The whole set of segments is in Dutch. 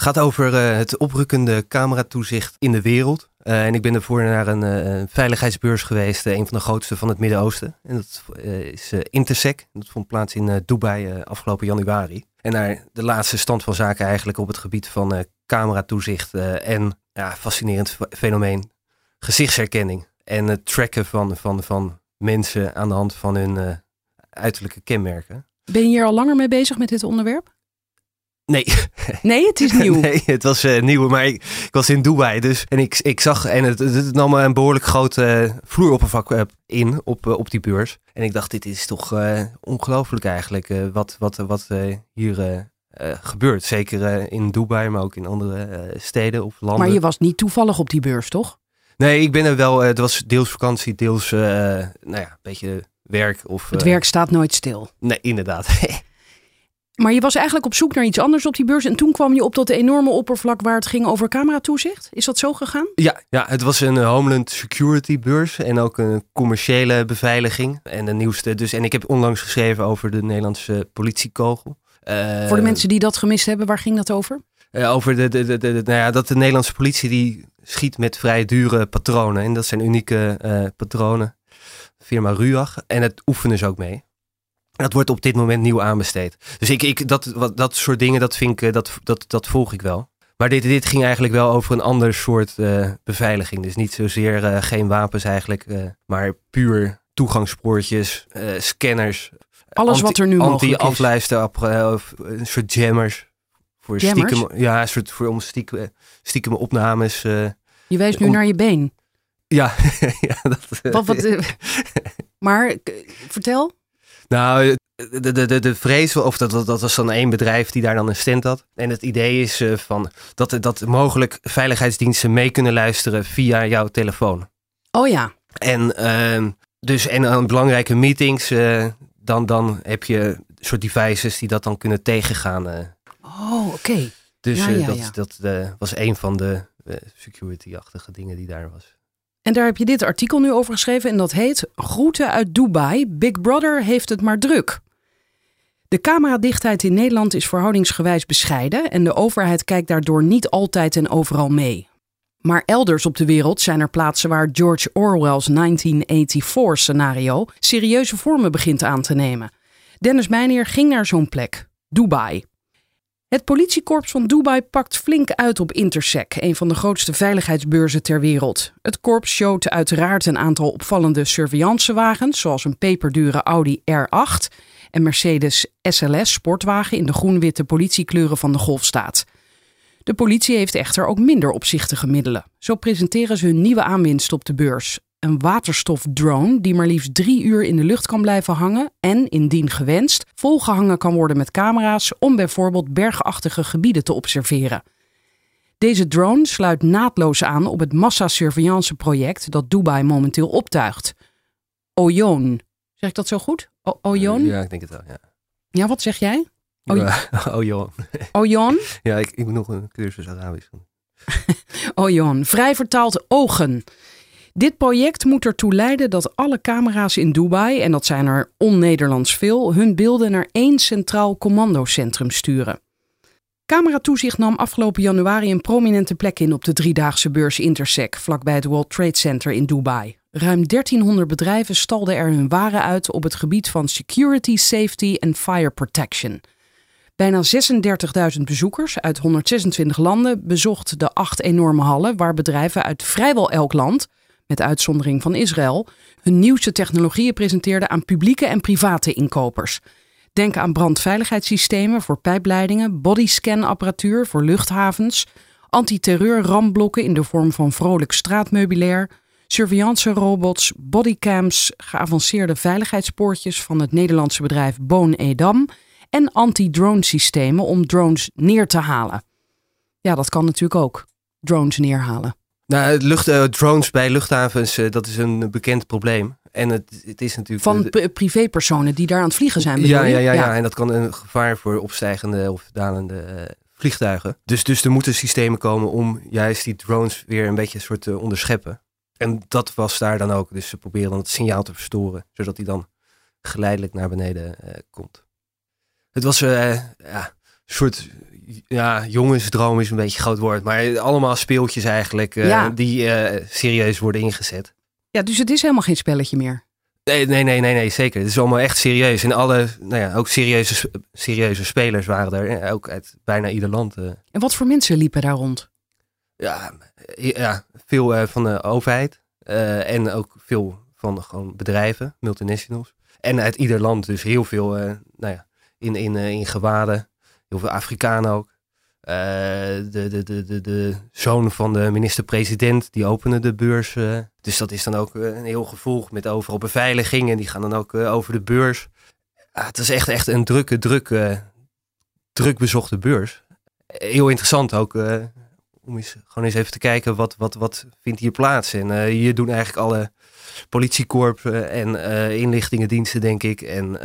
Gaat over uh, het oprukkende cameratoezicht in de wereld. Uh, en ik ben ervoor naar een uh, veiligheidsbeurs geweest, een van de grootste van het Midden-Oosten. En dat is Intersec. Dat vond plaats in Dubai afgelopen januari. En naar de laatste stand van zaken eigenlijk op het gebied van cameratoezicht en ja, fascinerend fenomeen gezichtsherkenning. En het tracken van, van, van mensen aan de hand van hun uiterlijke kenmerken. Ben je hier al langer mee bezig met dit onderwerp? Nee. Nee, het is nieuw. nee, het was uh, nieuw, maar ik, ik, was in Dubai dus. En ik, ik zag, en het, het nam een behoorlijk groot uh, vloeroppervlak uh, in op, op die beurs. En ik dacht, dit is toch ongelooflijk eigenlijk, wat, wat, wat hier gebeurt. Zeker in Dubai, maar ook in andere steden of landen. Maar je was niet toevallig op die beurs, toch? Nee, ik ben er wel, het was deels vakantie, deels, nou ja, een beetje werk. Of, het werk staat nooit stil. Nee, inderdaad. Maar je was eigenlijk op zoek naar iets anders op die beurs. En toen kwam je op dat enorme oppervlak waar het ging over cameratoezicht. Is dat zo gegaan? Ja, ja het was een Homeland Security beurs. En ook een commerciële beveiliging. En de nieuwste. Dus, en ik heb onlangs geschreven over de Nederlandse politiekogel. Uh, Voor de mensen die dat gemist hebben, waar ging dat over? Uh, over de, de, de, de, nou ja, dat de Nederlandse politie die schiet met vrij dure patronen. En dat zijn unieke uh, patronen. Firma Ruach. En het oefenen ze ook mee. Dat wordt op dit moment nieuw aanbesteed. Dus ik, ik, dat, wat, dat soort dingen, dat, vind ik, dat, dat, dat volg ik wel. Maar dit, dit ging eigenlijk wel over een ander soort uh, beveiliging. Dus niet zozeer uh, geen wapens eigenlijk, uh, maar puur toegangspoortjes, scanners. Alles anti, wat er nu mogelijk is. Anti-afluister, een soort jammers. Voor jammers? Stiekem, ja, een soort voor om stiekem, stiekem opnames. je wijst nu om, naar je been. Ja, ja dat, wat, wat, maar vertel. Nou, de, de, de, de vrees, of dat, dat, dat was dan één bedrijf die daar dan een stand had. En het idee is uh, van dat, dat mogelijk veiligheidsdiensten mee kunnen luisteren via jouw telefoon. Oh ja. En, uh, dus, en aan belangrijke meetings, uh, dan, dan heb je soort devices die dat dan kunnen tegengaan. Oh, oké. Okay. Dus ja, ja, dat, ja. dat was een van de security-achtige dingen die daar was. En daar heb je dit artikel nu over geschreven en dat heet Groeten uit Dubai. Big Brother heeft het maar druk. De cameradichtheid in Nederland is verhoudingsgewijs bescheiden en de overheid kijkt daardoor niet altijd en overal mee. Maar elders op de wereld zijn er plaatsen waar George Orwell's 1984-scenario serieuze vormen begint aan te nemen. Dennis Meijner ging naar zo'n plek, Dubai. Het politiekorps van Dubai pakt flink uit op Intersec, een van de grootste veiligheidsbeurzen ter wereld. Het korps showt uiteraard een aantal opvallende surveillancewagens, zoals een peperdure Audi R8 en Mercedes SLS sportwagen in de groen-witte politiekleuren van de Golfstaat. De politie heeft echter ook minder opzichtige middelen. Zo presenteren ze hun nieuwe aanwinst op de beurs. Een waterstofdrone die maar liefst drie uur in de lucht kan blijven hangen en, indien gewenst, volgehangen kan worden met camera's om bijvoorbeeld bergachtige gebieden te observeren. Deze drone sluit naadloos aan op het massasurveillance-project dat Dubai momenteel optuigt. Oyon. Zeg ik dat zo goed? O? Ja, ik denk het wel, ja. Ja, wat zeg jij? Oyon. Oyon? ja, ik, ik moet nog een cursus Arabisch doen. Oyon. Vrij vertaald ogen. Dit project moet ertoe leiden dat alle camera's in Dubai, en dat zijn er on-Nederlands veel, hun beelden naar één centraal commandocentrum sturen. Cameratoezicht nam afgelopen januari een prominente plek in op de driedaagse beurs Intersec, vlakbij het World Trade Center in Dubai. Ruim 1300 bedrijven stalden er hun waren uit op het gebied van security, safety en fire protection. Bijna 36.000 bezoekers uit 126 landen bezochten de acht enorme hallen waar bedrijven uit vrijwel elk land, met uitzondering van Israël, hun nieuwste technologieën presenteerden aan publieke en private inkopers. Denk aan brandveiligheidssystemen voor pijpleidingen, bodyscanapparatuur voor luchthavens, antiterreur-ramblokken in de vorm van vrolijk straatmeubilair, surveillance-robots, bodycams, geavanceerde veiligheidspoortjes van het Nederlandse bedrijf Boon Edam en anti-drone systemen om drones neer te halen. Ja, dat kan natuurlijk ook. drones neerhalen? Nou, lucht, uh, drones bij luchthavens, uh, dat is een bekend probleem. En het, het is natuurlijk... Van uh, privépersonen die daar aan het vliegen zijn, ja, ja, ja, ja, en dat kan een gevaar voor opstijgende of dalende vliegtuigen. Dus, dus er moeten systemen komen om juist die drones weer een beetje een soort te onderscheppen. En dat was daar dan ook. Dus ze proberen dan het signaal te verstoren, zodat hij dan geleidelijk naar beneden komt. Het was ja, een soort ja, jongensdroom is een beetje groot woord. Maar allemaal speeltjes eigenlijk uh, die uh, serieus worden ingezet. Ja, dus het is helemaal geen spelletje meer. Nee, nee, nee, nee, nee zeker. Het is allemaal echt serieus. En alle, nou ja, ook serieuze, serieuze spelers waren er. Ook uit bijna ieder land. Uh. En wat voor mensen liepen daar rond? Ja, ja veel van de overheid. en ook veel van gewoon bedrijven, multinationals. En uit ieder land dus heel veel, nou ja, in, in, in gewaden heel veel Afrikanen ook. Uh, de, de, de, de, de zoon van de minister-president, die opende de beurs. Uh, dus dat is dan ook uh, een heel gevolg met overal beveiliging. En die gaan dan ook over de beurs. het is echt, echt een drukke, drukke, druk bezochte beurs. Heel interessant ook om eens, gewoon eens even te kijken wat, wat, wat vindt hier plaats. En hier doen eigenlijk alle politiekorps en inlichtingendiensten, denk ik. En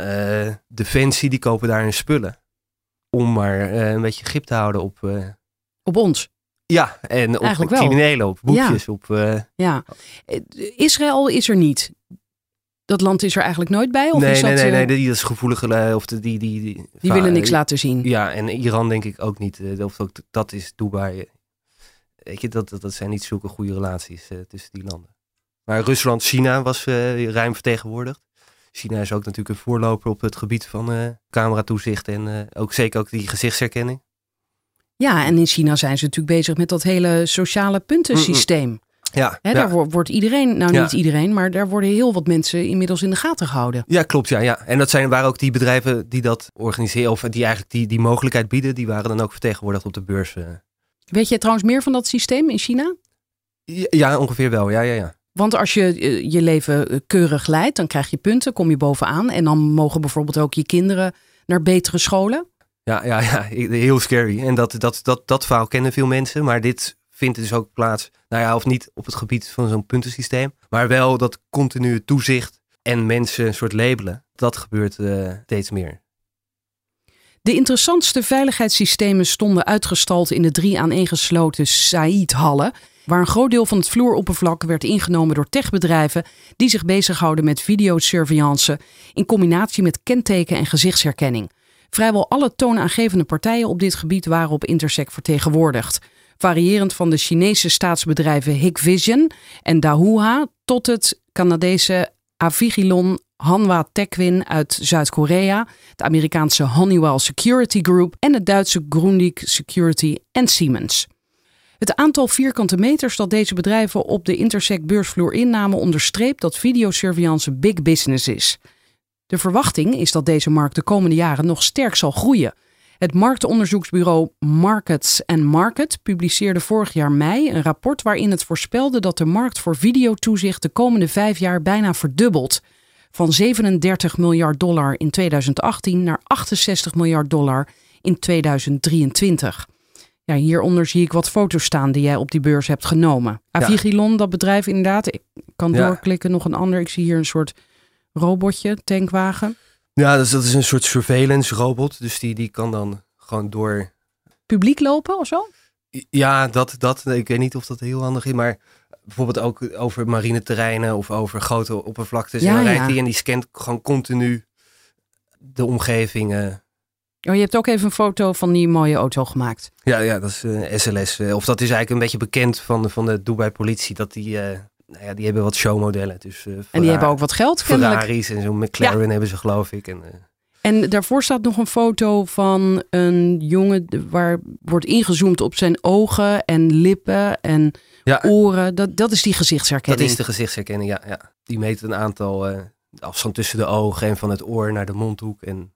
Defensie, die kopen daar hun spullen om maar uh, een beetje grip te houden op... Uh, op ons? Ja, en op, op criminelen, op boekjes. Ja. Op, uh, ja. Israël is er niet. Dat land is er eigenlijk nooit bij? Of nee, is nee, dat, nee, nee, die is gevoelig. Of de, die, die, die, die willen niks laten zien. Ja, en Iran denk ik ook niet. Of ook, dat is Dubai. Weet je, dat, dat, dat zijn niet zulke goede relaties tussen die landen. Maar Rusland, China was ruim vertegenwoordigd. China is ook natuurlijk een voorloper op het gebied van uh, cameratoezicht en uh, ook zeker ook die gezichtsherkenning. Ja, en in China zijn ze natuurlijk bezig met dat hele sociale puntensysteem. Ja, Hè, daar wordt iedereen, nou niet iedereen, maar daar worden heel wat mensen inmiddels in de gaten gehouden. Ja, klopt. Ja, ja. En dat zijn, waren ook die bedrijven die dat organiseren, of die eigenlijk die, die mogelijkheid bieden, die waren dan ook vertegenwoordigd op de beurs. Uh. Weet je trouwens meer van dat systeem in China? Ja, ja ongeveer wel. Ja, ja, ja. Want als je eh, je leven eh, keurig leidt, dan krijg je punten, kom je bovenaan. En dan mogen bijvoorbeeld ook je kinderen naar betere scholen. Ja, ja, ja heel scary. En dat, dat, dat, dat verhaal kennen veel mensen. Maar dit vindt dus ook plaats, nou ja, of niet op het gebied van zo'n puntensysteem. Maar wel dat continue toezicht en mensen een soort labelen. Dat gebeurt uh, steeds meer. De interessantste veiligheidssystemen stonden uitgestald in de drie aaneengesloten Said-hallen waar een groot deel van het vloeroppervlak werd ingenomen door techbedrijven die zich bezighouden met videosurveillance in combinatie met kenteken en gezichtsherkenning. Vrijwel alle toonaangevende partijen op dit gebied waren op Intersec vertegenwoordigd. Variërend van de Chinese staatsbedrijven Hikvision en Dahua tot het Canadese Avigilon Hanwha Techwin uit Zuid-Korea, het Amerikaanse Honeywell Security Group en het Duitse Grundig Security en Siemens. Het aantal vierkante meters dat deze bedrijven op de Intersect beursvloer innamen onderstreept dat videosurveillance big business is. De verwachting is dat deze markt de komende jaren nog sterk zal groeien. Het marktonderzoeksbureau Markets Market publiceerde vorig jaar mei een rapport waarin het voorspelde dat de markt voor videotoezicht de komende vijf jaar bijna verdubbelt. Van 37 miljard dollar in 2018 naar 68 miljard dollar in 2023. Ja, hieronder zie ik wat foto's staan die jij op die beurs hebt genomen. Avigilon, dat bedrijf inderdaad. Ik kan doorklikken, nog een ander. Ik zie hier een soort robotje, tankwagen. Ja, dus dat is een soort surveillance robot. Dus die, die kan dan gewoon door... Publiek lopen of zo? Ja, dat, dat. Ik weet niet of dat heel handig is, maar bijvoorbeeld ook over marineterreinen of over grote oppervlaktes. Ja, en dan rijdt hij en die scant gewoon continu de omgeving Oh, je hebt ook even een foto van die mooie auto gemaakt. Ja, ja dat is SLS. Eh, eh, of dat is eigenlijk een beetje bekend van de, van de Dubai politie. Dat die, uh, nou ja, die hebben wat showmodellen. Dus, en die hebben ook wat geld Ferraris en zo'n McLaren hebben ze geloof ik. En, en daarvoor staat nog een foto van een jongen waar wordt ingezoomd op zijn ogen en lippen en oren. Dat, dat is die gezichtsherkenning. Dat is de gezichtsherkenning, ja. ja. Die meet een aantal afstand tussen de ogen en van het oor naar de mondhoek. En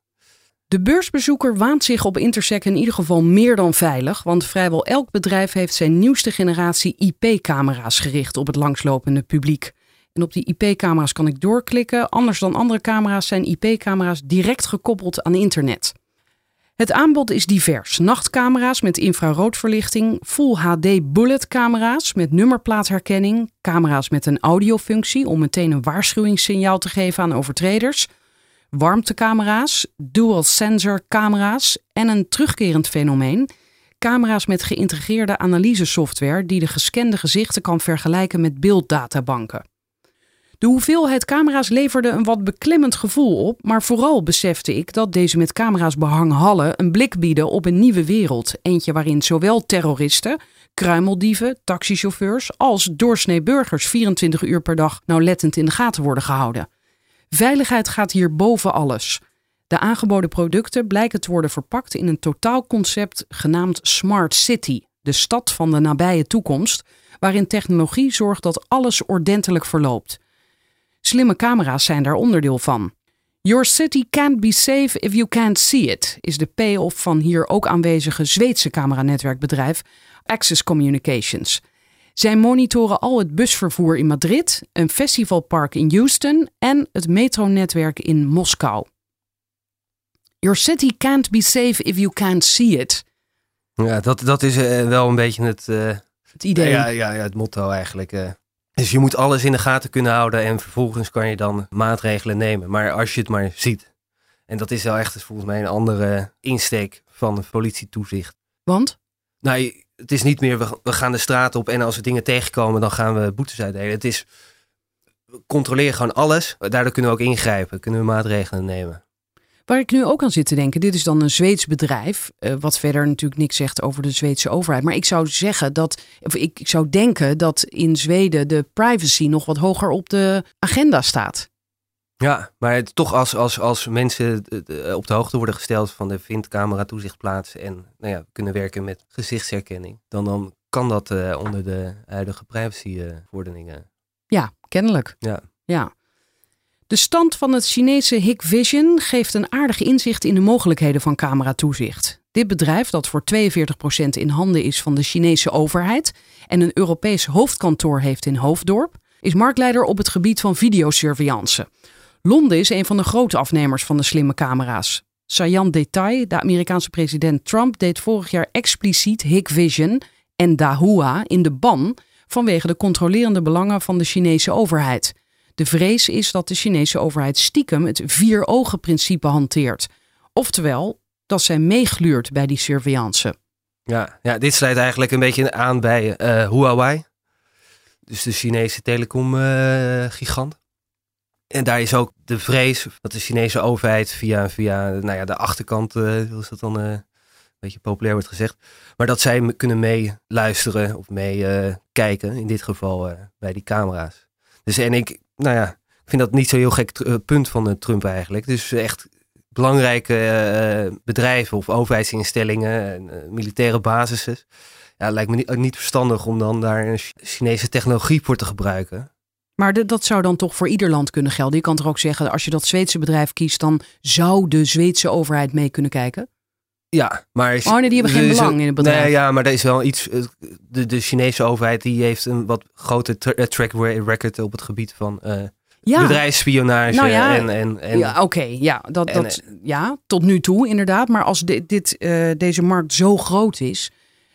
de beursbezoeker waant zich op Intersec in ieder geval meer dan veilig, want vrijwel elk bedrijf heeft zijn nieuwste generatie IP-camera's gericht op het langslopende publiek. En op die IP-camera's kan ik doorklikken. Anders dan andere camera's zijn IP-camera's direct gekoppeld aan internet. Het aanbod is divers. Nachtcamera's met infraroodverlichting, Full HD bulletcamera's met nummerplaatherkenning, camera's met een audiofunctie om meteen een waarschuwingssignaal te geven aan overtreders, warmtecamera's, dual sensor camera's en een terugkerend fenomeen, camera's met geïntegreerde analysesoftware die de gescande gezichten kan vergelijken met beelddatabanken. De hoeveelheid camera's leverde een wat beklemmend gevoel op, maar vooral besefte ik dat deze met camera's behangen hallen een blik bieden op een nieuwe wereld. Eentje waarin zowel terroristen, kruimeldieven, taxichauffeurs als doorsnee burgers 24 uur per dag nauwlettend in de gaten worden gehouden. Veiligheid gaat hier boven alles. De aangeboden producten blijken te worden verpakt in een totaalconcept genaamd Smart City, de stad van de nabije toekomst, waarin technologie zorgt dat alles ordentelijk verloopt. Slimme camera's zijn daar onderdeel van. Your city can't be safe if you can't see it, is de payoff van hier ook aanwezige Zweedse cameranetwerkbedrijf Access Communications. Zij monitoren al het busvervoer in Madrid, een festivalpark in Houston en het metronetwerk in Moskou. Your city can't be safe if you can't see it. Ja, dat, dat is eh, wel een beetje het, eh, Het idee. ja, ja, ja, het motto eigenlijk. eh. Dus je moet alles in de gaten kunnen houden en vervolgens kan je dan maatregelen nemen. Maar als je het maar ziet. En dat is wel echt volgens mij een andere insteek van politietoezicht. Want? Nou, het is niet meer we, we gaan de straat op en als we dingen tegenkomen dan gaan we boetes uitdelen. Het is controleren gewoon alles. Daardoor kunnen we ook ingrijpen, kunnen we maatregelen nemen. Waar ik nu ook aan zit te denken, dit is dan een Zweeds bedrijf, eh, wat verder natuurlijk niks zegt over de Zweedse overheid. Maar ik zou zeggen dat, of ik, ik zou denken dat in Zweden de privacy nog wat hoger op de agenda staat. Ja, maar het, toch als, als, als mensen eh, eh, op de hoogte worden gesteld van de vindt camera toezicht plaats en nou ja, kunnen werken met gezichtsherkenning, dan, dan kan dat eh, onder de huidige privacyverordeningen. Ja, kennelijk. Ja. ja. De stand van het Chinese Hikvision geeft een aardig inzicht in de mogelijkheden van cameratoezicht. Dit bedrijf, dat voor 42% in handen is van de Chinese overheid en een Europees hoofdkantoor heeft in Hoofddorp, is marktleider op het gebied van videosurveillance. Londen is een van de grote afnemers van de slimme camera's. Sayan detail, de Amerikaanse president Trump deed vorig jaar expliciet Hikvision en Dahua in de ban vanwege de controlerende belangen van de Chinese overheid. De vrees is dat de Chinese overheid stiekem het vier-ogen-principe hanteert. Oftewel, dat zij meegluurt bij die surveillance. Ja, ja, dit sluit eigenlijk een beetje aan bij eh, Huawei. Dus de Chinese telecom-gigant. En daar is ook de vrees dat de Chinese overheid via, via nou ja, de achterkant, eh hoe is dat dan eh, een beetje populair wordt gezegd. Maar dat zij kunnen meeluisteren of meekijken, in dit geval eh, bij die camera's. Dus en ik, nou ja, ik vind dat niet zo heel gek eh, punt van eh, Trump eigenlijk. Dus echt belangrijke eh, bedrijven of overheidsinstellingen, en, eh, militaire basissen. Ja, lijkt me niet, niet verstandig om dan daar een Ch- Chinese technologie voor te gebruiken. Maar de- dat zou dan toch voor ieder land kunnen gelden. Je kan toch ook zeggen, als je dat Zweedse bedrijf kiest, dan zou de Zweedse overheid mee kunnen kijken? Ja, maar... Oh nee, die hebben geen is belang een- in het bedrijf. Nee, ja, maar er is wel iets... eh, De, de Chinese overheid die heeft een wat groter tra- eh, track record op het gebied van eh Ja, bedrijfsspionage Nou ja, en... en, en ja oké. ja, dat, en, dat, ja, tot nu toe inderdaad. Maar als dit, dit, deze markt zo groot is,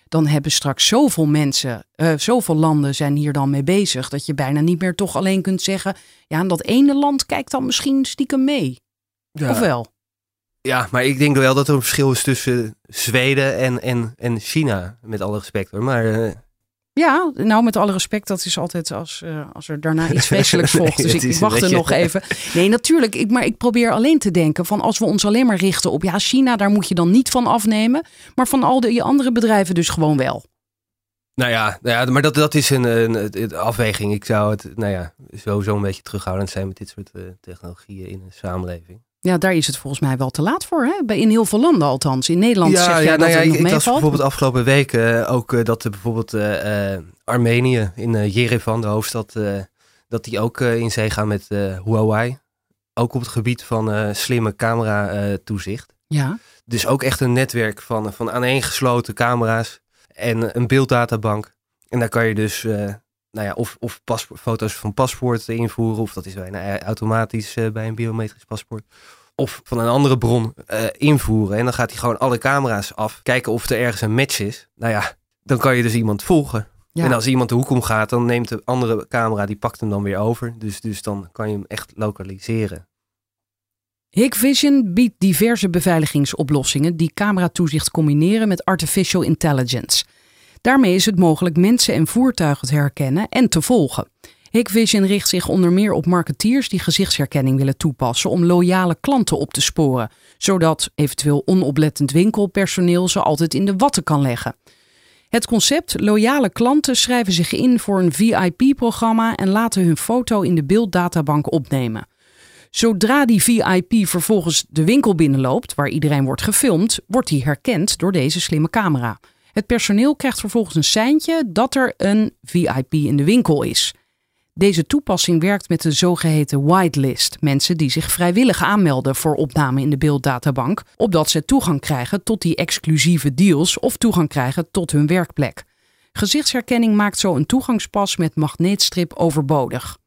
dan hebben straks zoveel mensen, eh, zoveel landen zijn hier dan mee bezig, dat je bijna niet meer toch alleen kunt zeggen, ja, en dat ene land kijkt dan misschien stiekem mee. ja. Of wel? Ja, maar ik denk wel dat er een verschil is tussen Zweden en, en, en China. Met alle respect hoor. Maar eh, Ja, nou met alle respect, dat is altijd als, eh, als er daarna iets vreselijks Nee, volgt. Dus ik, wacht er nog even. Nee, natuurlijk. Ik, maar ik probeer alleen te denken van als we ons alleen maar richten op ja, China, daar moet je dan niet van afnemen. Maar van al die andere bedrijven dus gewoon wel. nou ja, nou ja maar dat, dat is een, een, een afweging. Ik zou het nou ja, sowieso een beetje terughoudend zijn met dit soort eh, technologieën in een samenleving. Ja, daar is het volgens mij wel te laat voor. Hè? Bij- In heel veel landen althans. In Nederland zeg jij dat nou ja, het ik, nog ik las bijvoorbeeld afgelopen weken eh, ook eh, dat er bijvoorbeeld eh, Armenië in Yerevan, de hoofdstad, dat die ook in zee gaan met Huawei. Ook op het gebied van slimme camera toezicht. Ja, Dus ook echt een netwerk van, van aaneengesloten camera's en een beelddatabank. En daar kan je dus nou ja, of, of paspo- foto's van paspoort invoeren, of dat is bijna automatisch eh, bij een biometrisch paspoort. of van een andere bron eh, invoeren. En dan gaat hij gewoon alle camera's af, kijken of er ergens een match is. Nou ja, dan kan je dus iemand volgen. Ja. En als iemand de hoek omgaat, dan neemt de andere camera, die pakt hem dan weer over. Dus, dus dan kan je hem echt lokaliseren. Hikvision biedt diverse beveiligingsoplossingen die cameratoezicht combineren met artificial intelligence. Daarmee is het mogelijk mensen en voertuigen te herkennen en te volgen. Hikvision richt zich onder meer op marketeers die gezichtsherkenning willen toepassen om loyale klanten op te sporen, zodat eventueel onoplettend winkelpersoneel ze altijd in de watten kan leggen. Het concept loyale klanten schrijven zich in voor een VIP-programma en laten hun foto in de beelddatabank opnemen. Zodra die VIP vervolgens de winkel binnenloopt, waar iedereen wordt gefilmd, wordt die herkend door deze slimme camera. Het personeel krijgt vervolgens een seintje dat er een VIP in de winkel is. Deze toepassing werkt met de zogeheten whitelist, mensen die zich vrijwillig aanmelden voor opname in de beelddatabank, opdat ze toegang krijgen tot die exclusieve deals of toegang krijgen tot hun werkplek. Gezichtsherkenning maakt zo een toegangspas met magneetstrip overbodig.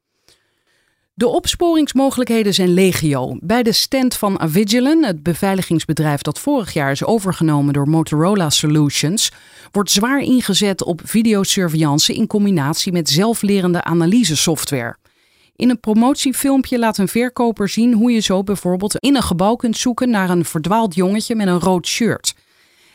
De opsporingsmogelijkheden zijn legio. Bij de stand van Avigilon, het beveiligingsbedrijf dat vorig jaar is overgenomen door Motorola Solutions, wordt zwaar ingezet op videosurveillance in combinatie met zelflerende analysesoftware. In een promotiefilmpje laat een verkoper zien hoe je zo bijvoorbeeld in een gebouw kunt zoeken naar een verdwaald jongetje met een rood shirt.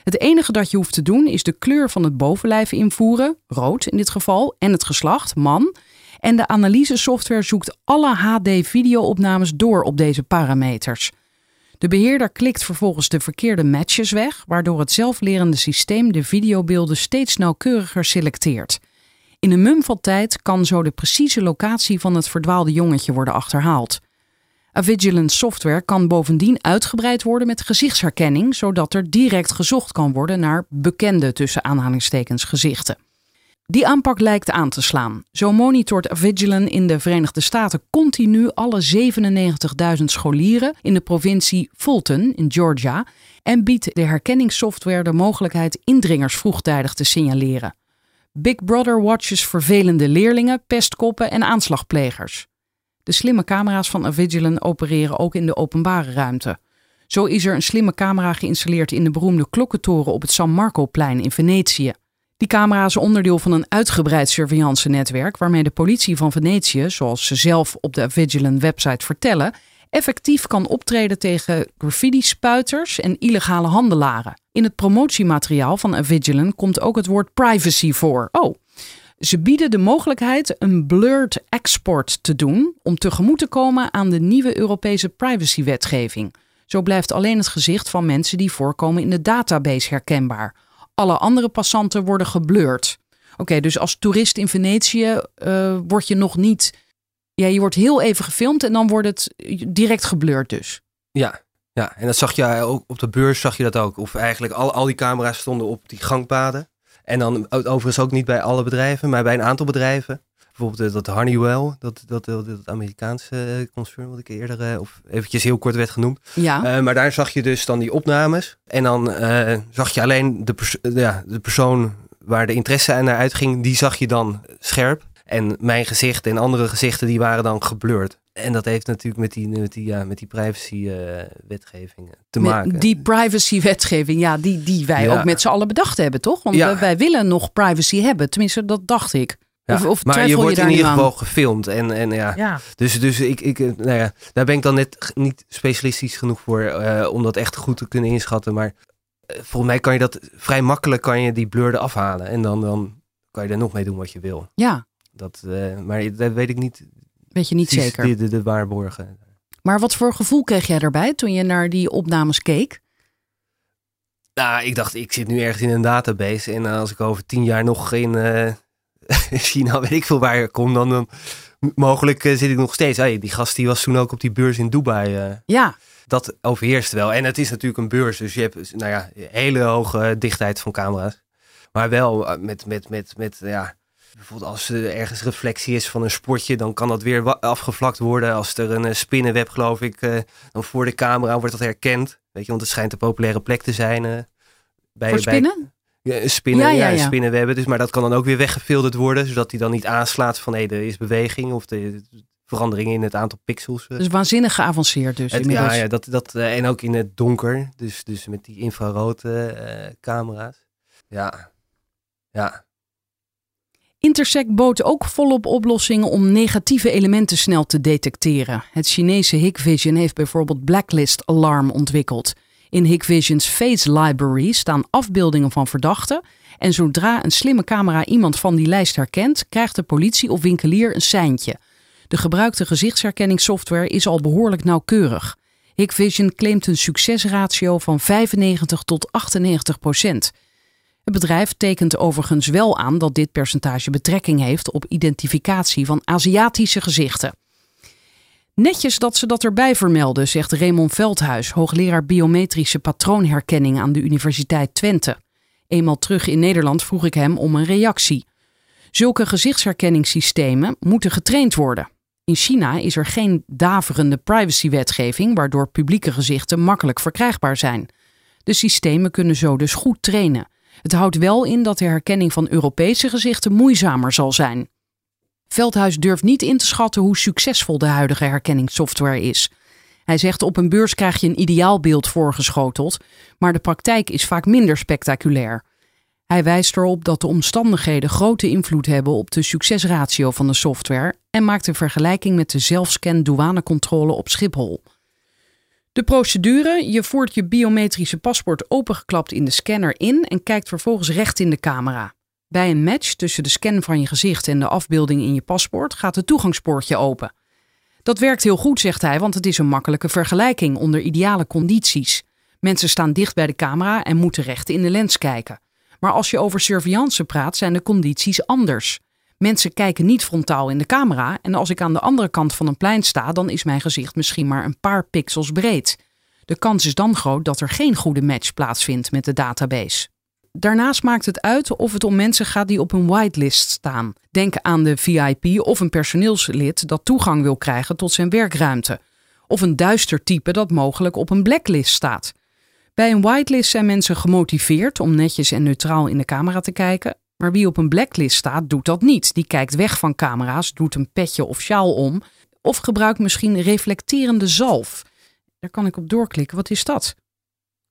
Het enige dat je hoeft te doen is de kleur van het bovenlijf invoeren, rood in dit geval, en het geslacht, man. En de analysesoftware zoekt alle HD-videoopnames door op deze parameters. De beheerder klikt vervolgens de verkeerde matches weg, waardoor het zelflerende systeem de videobeelden steeds nauwkeuriger selecteert. In een mum van tijd kan zo de precieze locatie van het verdwaalde jongetje worden achterhaald. Avigilon software kan bovendien uitgebreid worden met gezichtsherkenning, zodat er direct gezocht kan worden naar bekende tussen aanhalingstekens gezichten. Die aanpak lijkt aan te slaan. Zo monitort Avigilon in de Verenigde Staten continu alle 97.000 scholieren in de provincie Fulton in Georgia en biedt de herkenningssoftware de mogelijkheid indringers vroegtijdig te signaleren. Big Brother watches vervelende leerlingen, pestkoppen en aanslagplegers. De slimme camera's van Avigilon opereren ook in de openbare ruimte. Zo is er een slimme camera geïnstalleerd in de beroemde klokkentoren op het San Marco-plein in Venetië. Die camera is onderdeel van een uitgebreid surveillance-netwerk waarmee de politie van Venetië, zoals ze zelf op de Avigilon website vertellen, effectief kan optreden tegen graffiti-spuiters en illegale handelaren. In het promotiemateriaal van Avigilon komt ook het woord privacy voor. Oh, ze bieden de mogelijkheid een blurred export te doen om tegemoet te komen aan de nieuwe Europese privacywetgeving. Zo blijft alleen het gezicht van mensen die voorkomen in de database herkenbaar. Alle andere passanten worden geblurred. Oké, dus als toerist in Venetië uh, word je nog niet. Ja, je wordt heel even gefilmd en dan wordt het direct geblurred dus. Ja, ja, en dat zag je ook op de beurs, zag je dat ook. Of eigenlijk al, al die camera's stonden op die gangpaden. En dan overigens ook niet bij alle bedrijven, maar bij een aantal bedrijven. Bijvoorbeeld dat Honeywell, dat, dat, dat, dat Amerikaanse concern wat ik eerder, of eventjes heel kort werd genoemd. Ja. Maar daar zag je dus dan die opnames. En dan zag je alleen de, pers ja, de persoon waar de interesse naar uitging, die zag je dan scherp. En mijn gezicht en andere gezichten, die waren dan geblurred. En dat heeft natuurlijk met die, met die, ja, met die privacy-wetgeving uh, te met maken. Die privacy-wetgeving, ja, die, die wij Ja. ook met z'n allen bedacht hebben, toch? Want Ja. wij, wij willen nog privacy hebben. Tenminste, dat dacht ik. Ja, Of, of maar je wordt in ieder geval gefilmd. En, en ja, Ja. Dus, dus ik, ik, eh, nou ja, daar ben ik dan net niet specialistisch genoeg voor eh, om dat echt goed te kunnen inschatten. Maar eh, volgens mij kan je dat vrij makkelijk kan je die blur eraf halen. En dan, dan kan je er nog mee doen wat je wil. ja, Dat, maar dat weet ik niet. weet je niet zeker. De, de, de waarborgen. Maar wat voor gevoel kreeg jij daarbij toen je naar die opnames keek? Nou, ik dacht, ik zit nu ergens in een database. En als ik over tien jaar nog in eh, China, weet ik veel waar ik kom, dan, dan mogelijk eh, zit ik nog steeds. Hey, die gast die was toen ook op die beurs in Dubai. eh, Ja, dat overheerst wel. En het is natuurlijk een beurs, dus je hebt nou ja, hele hoge dichtheid van camera's. Maar wel eh, met, met, met, met ja, bijvoorbeeld als er ergens reflectie is van een sportje, dan kan dat weer afgevlakt worden. Als er een spinnenweb, geloof ik, dan voor de camera wordt dat herkend. Weet je, want het schijnt een populaire plek te zijn. bij, voor spinnen? Bij, spinnen, Ja, ja, ja, spinnenwebben. Dus, maar dat kan dan ook weer weggefilterd worden, zodat hij dan niet aanslaat van hé, er is beweging of de, veranderingen in het aantal pixels. eh. Dus waanzinnig geavanceerd dus Het- inmiddels. ja, ja dat, dat, eh, en ook in het donker. Dus, dus met die infrarote eh, camera's. Ja, ja. Intersect bood ook volop oplossingen om negatieve elementen snel te detecteren. Het Chinese Hikvision heeft bijvoorbeeld Blacklist Alarm ontwikkeld. In Hikvision's Face Library staan afbeeldingen van verdachten. En zodra een slimme camera iemand van die lijst herkent, krijgt de politie of winkelier een seintje. De gebruikte gezichtsherkenningssoftware is al behoorlijk nauwkeurig. Hikvision claimt een succesratio van 95 tot 98 procent. Het bedrijf tekent overigens wel aan dat dit percentage betrekking heeft op identificatie van Aziatische gezichten. Netjes dat ze dat erbij vermelden, zegt Raymond Veldhuis, hoogleraar biometrische patroonherkenning aan de Universiteit Twente. Eenmaal terug in Nederland vroeg ik hem om een reactie. Zulke gezichtsherkenningssystemen moeten getraind worden. In China is er geen daverende privacywetgeving waardoor publieke gezichten makkelijk verkrijgbaar zijn. De systemen kunnen zo dus goed trainen. Het houdt wel in dat de herkenning van Europese gezichten moeizamer zal zijn. Veldhuis durft niet in te schatten hoe succesvol de huidige herkenningssoftware is. Hij zegt op een beurs krijg je een ideaalbeeld voorgeschoteld, maar de praktijk is vaak minder spectaculair. Hij wijst erop dat de omstandigheden grote invloed hebben op de succesratio van de software en maakt een vergelijking met de zelfscan douanecontrole op Schiphol. De procedure: je voert je biometrische paspoort opengeklapt in de scanner in en kijkt vervolgens recht in de camera. Bij een match tussen de scan van je gezicht en de afbeelding in je paspoort gaat het toegangspoortje open. Dat werkt heel goed, zegt hij, want het is een makkelijke vergelijking onder ideale condities. Mensen staan dicht bij de camera en moeten recht in de lens kijken. Maar als je over surveillance praat, zijn de condities anders. Mensen kijken niet frontaal in de camera en als ik aan de andere kant van een plein sta, dan is mijn gezicht misschien maar een paar pixels breed. De kans is dan groot dat er geen goede match plaatsvindt met de database. Daarnaast maakt het uit of het om mensen gaat die op een whitelist staan. Denk aan de VIP of een personeelslid dat toegang wil krijgen tot zijn werkruimte. Of een duister type dat mogelijk op een blacklist staat. Bij een whitelist zijn mensen gemotiveerd om netjes en neutraal in de camera te kijken. Maar wie op een blacklist staat, doet dat niet. Die kijkt weg van camera's, doet een petje of sjaal om. Of gebruikt misschien reflecterende zalf. Daar kan ik op doorklikken. Wat is dat?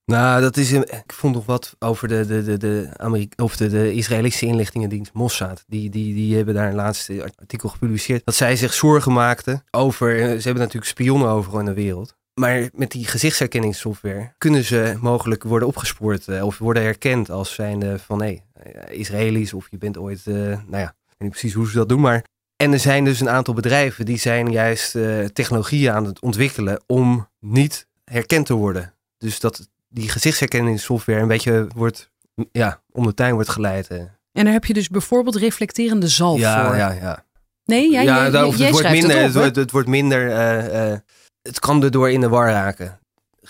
Nou, dat is ik vond nog wat over de, de, de, de, Amerika of de, de Israëlische inlichtingendienst Mossad. Die, die, die hebben daar een laatste artikel gepubliceerd. Dat zij zich zorgen maakten over. Ze hebben natuurlijk spionnen overal in de wereld. Maar met die gezichtsherkenningssoftware kunnen ze mogelijk worden opgespoord eh, of worden herkend als zijnde van hé, hey, Israëli's of je bent ooit, eh, nou ja, ik weet niet precies hoe ze dat doen, maar. En er zijn dus een aantal bedrijven die zijn juist eh, technologieën aan het ontwikkelen om niet herkend te worden. Dus dat die gezichtsherkenningssoftware een beetje wordt, ja, om de tuin wordt geleid. eh. En daar heb je dus bijvoorbeeld reflecterende zalf ja, voor. ja, ja. Nee, ja, ja, jij, jij het wordt minder, het op, wordt, het wordt minder, eh, eh, het kan erdoor in de war raken.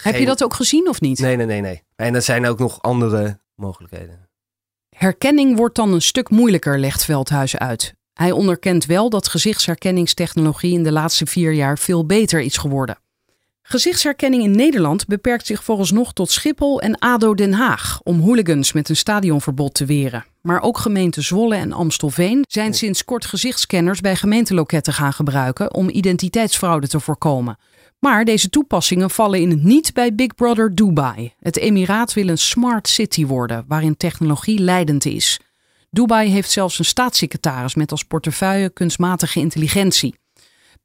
Heb je dat ook gezien of niet? Nee, nee, nee, nee. En er zijn ook nog andere mogelijkheden. Herkenning wordt dan een stuk moeilijker, legt Veldhuis uit. Hij onderkent wel dat gezichtsherkenningstechnologie in de laatste vier jaar veel beter is geworden. Gezichtsherkenning in Nederland beperkt zich vooralsnog tot Schiphol en ADO Den Haag om hooligans met een stadionverbod te weren. Maar ook gemeenten Zwolle en Amstelveen zijn sinds kort gezichtscanners bij gemeenteloketten gaan gebruiken om identiteitsfraude te voorkomen. Maar deze toepassingen vallen in het niet bij Big Brother Dubai. Het emiraat wil een smart city worden waarin technologie leidend is. Dubai heeft zelfs een staatssecretaris met als portefeuille kunstmatige intelligentie.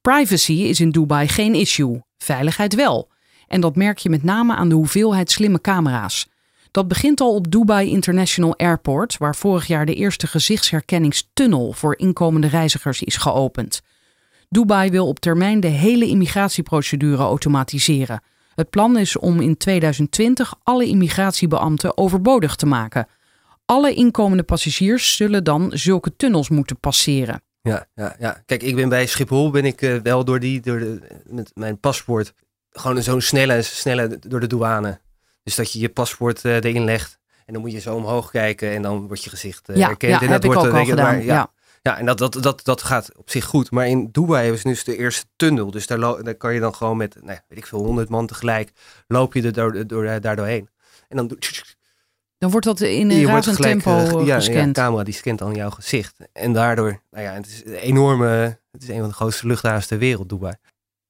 Privacy is in Dubai geen issue, veiligheid wel. En dat merk je met name aan de hoeveelheid slimme camera's. Dat begint al op Dubai International Airport, waar vorig jaar de eerste gezichtsherkenningstunnel voor inkomende reizigers is geopend. Dubai wil op termijn de hele immigratieprocedure automatiseren. Het plan is om in 2020 alle immigratiebeambten overbodig te maken. Alle inkomende passagiers zullen dan zulke tunnels moeten passeren. Ja, ja, ja. Kijk, ik ben bij Schiphol ben ik eh, wel door die, door de, met mijn paspoort, gewoon zo'n snelle, snelle door de douane. Dus dat je je paspoort eh, erin legt en dan moet je zo omhoog kijken en dan wordt je gezicht eh, ja, herkend. ja en heb dat ik wordt ook al ik, gedaan. maar ja. Ja, en dat, dat, dat, dat gaat op zich goed. Maar in Dubai hebben ze dus de eerste tunnel. Dus daar, kan je dan gewoon met, nou, weet ik veel, honderd man tegelijk, loop je er door, door, daar doorheen. En dan Dan wordt dat in een razend gelijk, tempo eh, ja, ja, gescand. de camera die scant dan jouw gezicht. En daardoor, nou ja, het is een enorme, het is een van de grootste luchthavens ter wereld, Dubai.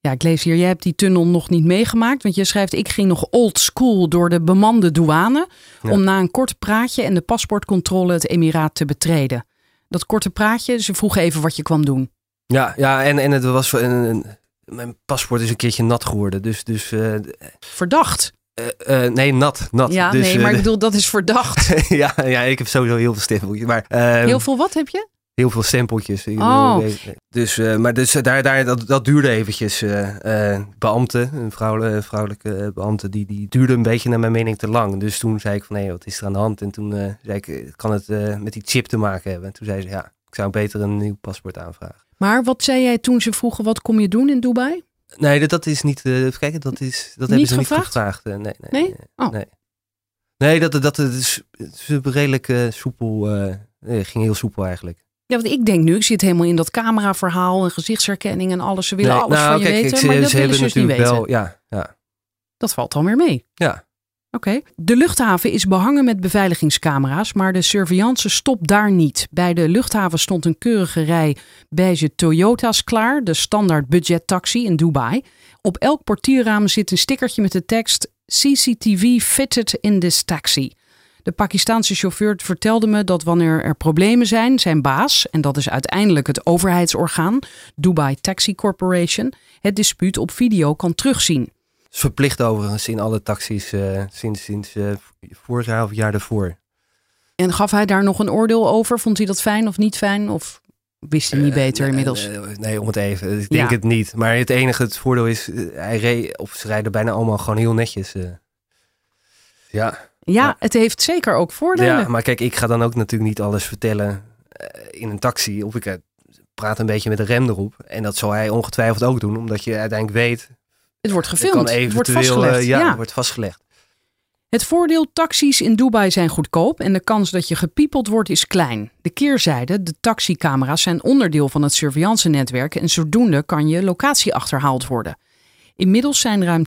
Ja, ik lees hier, jij hebt die tunnel nog niet meegemaakt. Want je schrijft, ik ging nog old school door de bemande douane. Ja. Om na een kort praatje en de paspoortcontrole het emiraat te betreden. Dat korte praatje, ze vroegen even wat je kwam doen. Ja, ja en, en het was, een, een- mijn paspoort is een keertje nat geworden. Dus, dus eh, Verdacht. Eh, eh, nee, nat, nat. Ja, dus, nee, eh, maar ik bedoel, dat is verdacht. ja, ja, ik heb sowieso heel veel stempeltjes. Maar, eh, Heel veel wat heb je? heel veel stempeltjes. Oh. Dus, maar dus, daar, daar, dat, dat duurde eventjes. eh eh beambte, een vrouwelijke, vrouwelijke beambte, die, die duurde een beetje naar mijn mening te lang. Dus toen zei ik van, hé, wat is er aan de hand? En toen zei ik, kan het met die chip te maken hebben? En toen zei ze, ja, ik zou beter een nieuw paspoort aanvragen. Maar wat zei jij toen ze vroegen, wat kom je doen in Dubai? Nee, dat, dat is niet, eh even kijken, dat, is, dat Niet hebben ze gevraagd? niet gevraagd. eh, nee, nee, Nee? nee. Oh. Nee, nee dat, dat, dat is, is redelijk eh, soepel, ging heel soepel eigenlijk. Ja, want ik denk nu, ik zit helemaal in dat cameraverhaal en gezichtsherkenning en alles. Ze willen Nee, alles nou, van je kijk, weten, ze- maar dat ze willen ze dus niet weten. wel, ja, ja. Dat valt dan weer mee. Ja. Oké. De luchthaven is behangen met beveiligingscamera's, maar de surveillance stopt daar niet. Bij de luchthaven stond een keurige rij beige Toyota's klaar, de standaard budgettaxi in Dubai. Op elk portierraam zit een stickertje met de tekst CCTV fitted in this taxi. De Pakistaanse chauffeur vertelde me dat wanneer er problemen zijn, zijn baas, en dat is uiteindelijk het overheidsorgaan, Dubai Taxi Corporation, het dispuut op video kan terugzien. Is verplicht overigens in alle taxis eh, sinds, sinds eh, vorig jaar of jaar daarvoor. En gaf hij daar nog een oordeel over? Vond hij dat fijn of niet fijn? Of wist hij niet beter Eh, inmiddels? eh, nee, om het even. Ik denk Ja. het niet. Maar het enige het voordeel is, hij reed, of ze rijden bijna allemaal gewoon heel netjes. Ja. ja, het heeft zeker ook voordelen. ja, maar kijk, ik ga dan ook natuurlijk niet alles vertellen in een taxi. Of ik praat een beetje met de rem erop. En dat zal hij ongetwijfeld ook doen, omdat je uiteindelijk weet, het wordt gefilmd, het wordt vastgelegd. eh, ja, ja. wordt vastgelegd. Het voordeel taxis in Dubai zijn goedkoop en de kans dat je gepiepeld wordt is klein. De keerzijde, de taxicamera's zijn onderdeel van het surveillance-netwerk en zodoende kan je locatie achterhaald worden. Inmiddels zijn ruim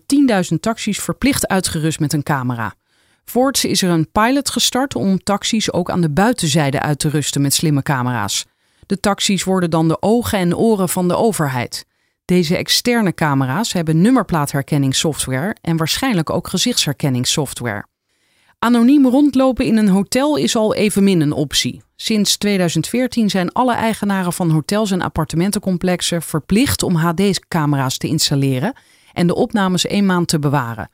10.000 taxis verplicht uitgerust met een camera. Voorts is er een pilot gestart om taxis ook aan de buitenzijde uit te rusten met slimme camera's. De taxis worden dan de ogen en oren van de overheid. Deze externe camera's hebben nummerplaatherkenningssoftware en waarschijnlijk ook gezichtsherkenningssoftware. Anoniem rondlopen in een hotel is al evenmin een optie. Sinds 2014 zijn alle eigenaren van hotels en appartementencomplexen verplicht om HD-camera's te installeren en de opnames één maand te bewaren.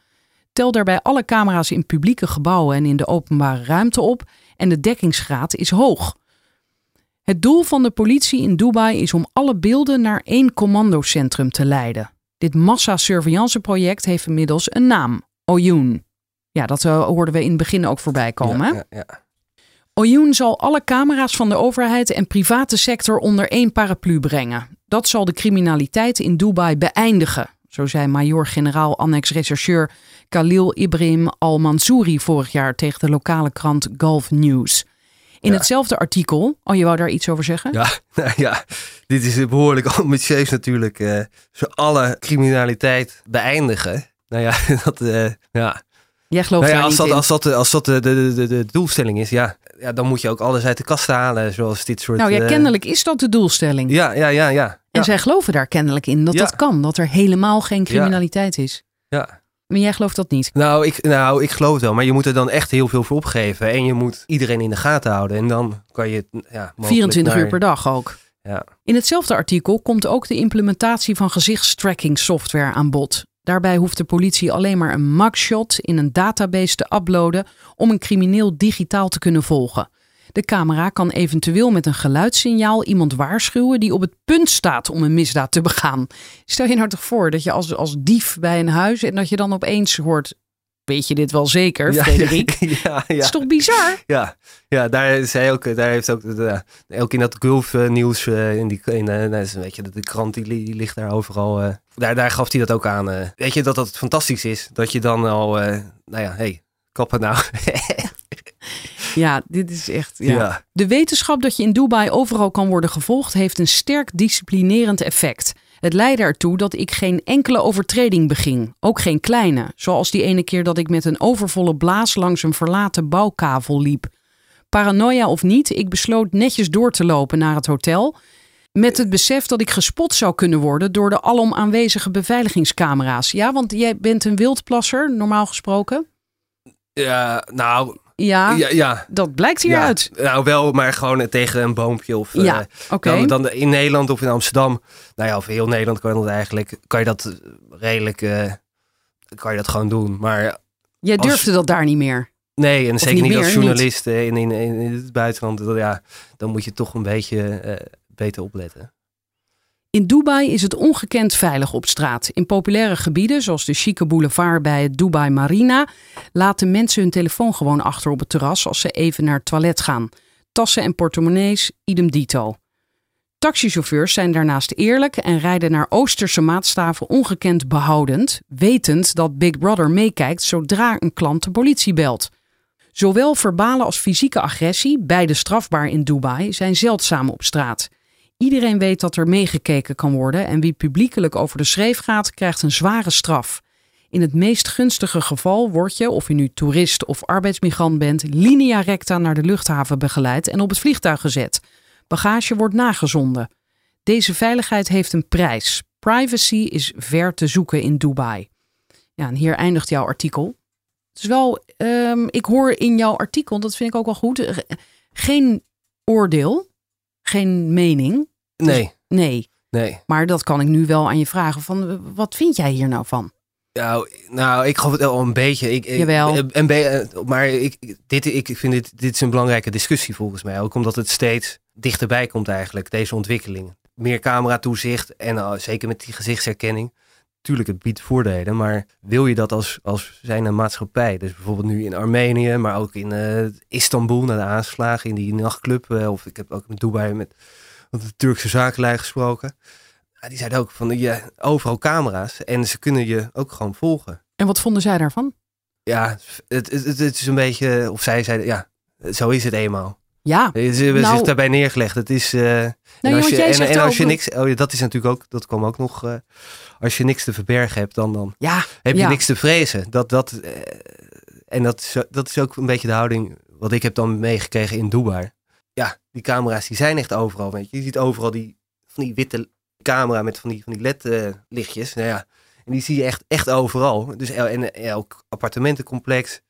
Tel daarbij alle camera's in publieke gebouwen en in de openbare ruimte op en de dekkingsgraad is hoog. Het doel van de politie in Dubai is om alle beelden naar één commandocentrum te leiden. Dit massa-surveillance-project heeft inmiddels een naam: Oyun. Ja, dat eh, hoorden we in het begin ook voorbij komen. Ja, ja, ja. Oyun zal alle camera's van de overheid en private sector onder één paraplu brengen. Dat zal de criminaliteit in Dubai beëindigen, zo zei major-generaal annex-rechercheur Khalil Ibrahim Al-Mansouri vorig jaar tegen de lokale krant Gulf News. In Ja. hetzelfde artikel, oh je wou daar iets over zeggen? Ja, nou ja, dit is behoorlijk ambitieus natuurlijk. eh ze alle criminaliteit beëindigen. Nou ja, dat, eh, ja. Jij gelooft Nou ja, als, dat, als, dat, als dat de, de, de, de doelstelling is, ja, ja, dan moet je ook alles uit de kast halen, zoals dit soort... Nou ja, eh, kennelijk is dat de doelstelling. Ja, ja, ja, ja. En ja, zij geloven daar kennelijk in dat Ja. dat kan, dat er helemaal geen criminaliteit is. ja. Maar jij gelooft dat niet. Nou ik, nou, ik geloof het wel, maar je moet er dan echt heel veel voor opgeven. En je moet iedereen in de gaten houden. En dan kan je het ja, mogelijk 24 naar- uur per dag ook. Ja. In hetzelfde artikel komt ook de implementatie van gezichtstracking software aan bod. Daarbij hoeft de politie alleen maar een mugshot in een database te uploaden om een crimineel digitaal te kunnen volgen. De camera kan eventueel met een geluidssignaal iemand waarschuwen die op het punt staat om een misdaad te begaan. Stel je nou toch voor dat je als, als dief bij een huis en dat je dan opeens hoort, weet je dit wel zeker, Ja, Frederik? Ja, ja, is toch bizar? Ja, ja daar, is hij ook, daar heeft ook, de, ook in dat Gulf eh, nieuws, eh, in die, in, eh, nou, beetje, de, krant die, die ligt daar overal. daar, daar gaf hij dat ook aan. weet je dat dat fantastisch is? Dat je dan al, nou ja, hey, kappen nou. Ja, dit is echt. ja. De wetenschap dat je in Dubai overal kan worden gevolgd, heeft een sterk disciplinerend effect. Het leidde ertoe dat ik geen enkele overtreding beging, ook geen kleine, zoals die ene keer dat ik met een overvolle blaas langs een verlaten bouwkavel liep. Paranoia of niet, ik besloot netjes door te lopen naar het hotel, met het besef dat ik gespot zou kunnen worden door de alom aanwezige beveiligingscamera's. Ja, want jij bent een wildplasser, normaal gesproken. Ja, nou, Ja, ja, ja. dat blijkt hieruit. Ja, nou wel, maar gewoon tegen een boompje of... Ja, eh, dan, dan in Nederland of in Amsterdam, nou ja, of heel Nederland kan dat eigenlijk, kan je dat redelijk, eh, kan je dat gewoon doen. Maar Jij als- durfde dat daar niet meer. nee, en Of zeker niet meer, als journalist eh, in, in, in, het buitenland, dat- ja, dan moet je toch een beetje eh, beter opletten. In Dubai is het ongekend veilig op straat. In populaire gebieden, zoals de chique boulevard bij het Dubai Marina, laten mensen hun telefoon gewoon achter op het terras als ze even naar het toilet gaan. Tassen en portemonnees, idem dito. Taxichauffeurs zijn daarnaast eerlijk en rijden naar Oosterse maatstaven ongekend behoudend, wetend dat Big Brother meekijkt zodra een klant de politie belt. Zowel verbale als fysieke agressie, beide strafbaar in Dubai, zijn zeldzaam op straat. Iedereen weet dat er meegekeken kan worden en wie publiekelijk over de schreef gaat, krijgt een zware straf. In het meest gunstige geval word je, of je nu toerist of arbeidsmigrant bent, linea recta naar de luchthaven begeleid en op het vliegtuig gezet. Bagage wordt nagezonden. Deze veiligheid heeft een prijs. Privacy is ver te zoeken in Dubai. Ja, en hier eindigt jouw artikel. Het is wel, ehm, ik hoor in jouw artikel, dat vind ik ook wel goed, eh, geen oordeel, geen mening. Nee, Nee, nee. maar dat kan ik nu wel aan je vragen. Van, eh, wat vind jij hier nou van? Nou, nou, ik geloof het wel een beetje. Ik, Jawel. Be- eh, maar ik, dit, ik vind dit, dit is een belangrijke discussie volgens mij. Ook omdat het steeds dichterbij komt eigenlijk, deze ontwikkeling. Meer cameratoezicht en eh, zeker met die gezichtsherkenning. Tuurlijk, het biedt voordelen, maar wil je dat als, als zijn maatschappij? Dus bijvoorbeeld nu in Armenië, maar ook in eh, Istanbul na de aanslagen in die nachtclub. eh, of ik heb ook met Dubai met de Turkse zakenlui gesproken. Die zeiden ook van, ja, overal camera's en ze kunnen je ook gewoon volgen. En wat vonden zij daarvan? Ja, het, het, het is een beetje, of zij zeiden, ja, zo is het eenmaal. Ja, Ze hebben Nou- zich daarbij neergelegd. Het is, eh, nou, en als je, en, als je niks, oh ja, dat is natuurlijk ook, dat kwam ook nog, als je niks te verbergen hebt, dan, dan Ja, heb je ja. niks te vrezen. Dat, dat, eh, en dat is, dat is ook een beetje de houding wat ik heb dan meegekregen in Dubai. Ja, die camera's die zijn echt overal. Weet je. je ziet overal die, van die witte camera met van die, van die LED-lichtjes. nou ja, en die zie je echt, echt overal. Dus el- en elk appartementencomplex.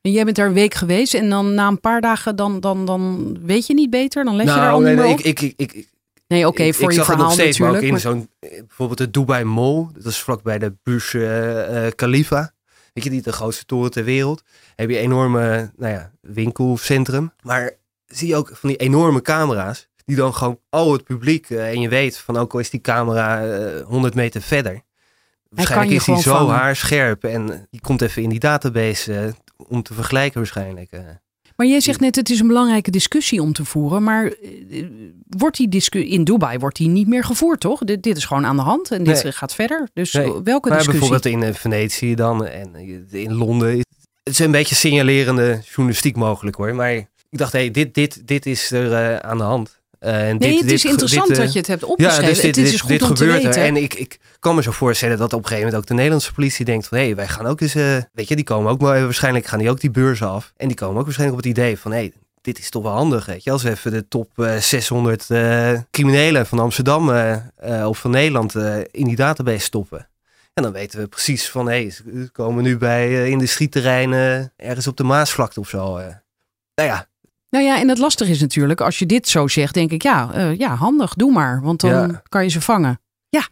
En jij bent daar een week geweest en dan na een paar dagen dan, dan, dan weet je niet beter? Dan let je daar nou, al nee, ik, ik, ik, nee, oké, voor ik je zag het verhaal nog steeds, maar ook in maar- zo'n, bijvoorbeeld de Dubai Mall, dat is vlakbij de Burj eh, eh, Khalifa. Weet je, die de grootste toren ter wereld. Heb je een enorme, nou ja, winkelcentrum. Maar zie je ook van die enorme camera's, die dan gewoon al het publiek, eh, en je weet van ook al is die camera eh, 100 meter verder. Waarschijnlijk is die gewoon zo vangen. haarscherp en die komt even in die database om te vergelijken waarschijnlijk. Eh. Maar jij zegt net, het is een belangrijke discussie om te voeren. Maar eh, wordt die discussie in Dubai wordt die niet meer gevoerd, toch? Dit, dit is gewoon aan de hand en dit Nee. gaat verder. Dus Nee. welke Maar discussie? bijvoorbeeld in eh, Venetië dan en eh, in Londen. Het is een beetje signalerende journalistiek mogelijk hoor. Maar ik dacht, hé, dit, dit, dit is er eh, aan de hand. Eh, en nee, dit, het is dit- interessant dit, eh, dat je het hebt Ja, opgeschreven. dus dit, het is dit, goed om te gebeurt weten. er. En ik, ik kan me zo voorstellen dat op een gegeven moment ook de Nederlandse politie denkt van... hé, wij gaan ook eens... eh, weet je, die komen ook maar... Waarschijnlijk gaan die ook die beurzen af. En die komen ook waarschijnlijk op het idee van... hé, dit is toch wel handig, weet je. Als we even de top eh, 600 eh, criminelen van Amsterdam of van Nederland in die database stoppen. En dan weten we precies van... hé, ze komen nu bij industrieterreinen ergens op de Maasvlakte of zo. Nou ja, Nou ja, en het lastige is natuurlijk, als je dit zo zegt, denk ik, ja, eh, ja handig, doe maar. Want dan Ja. kan je ze vangen. Ja,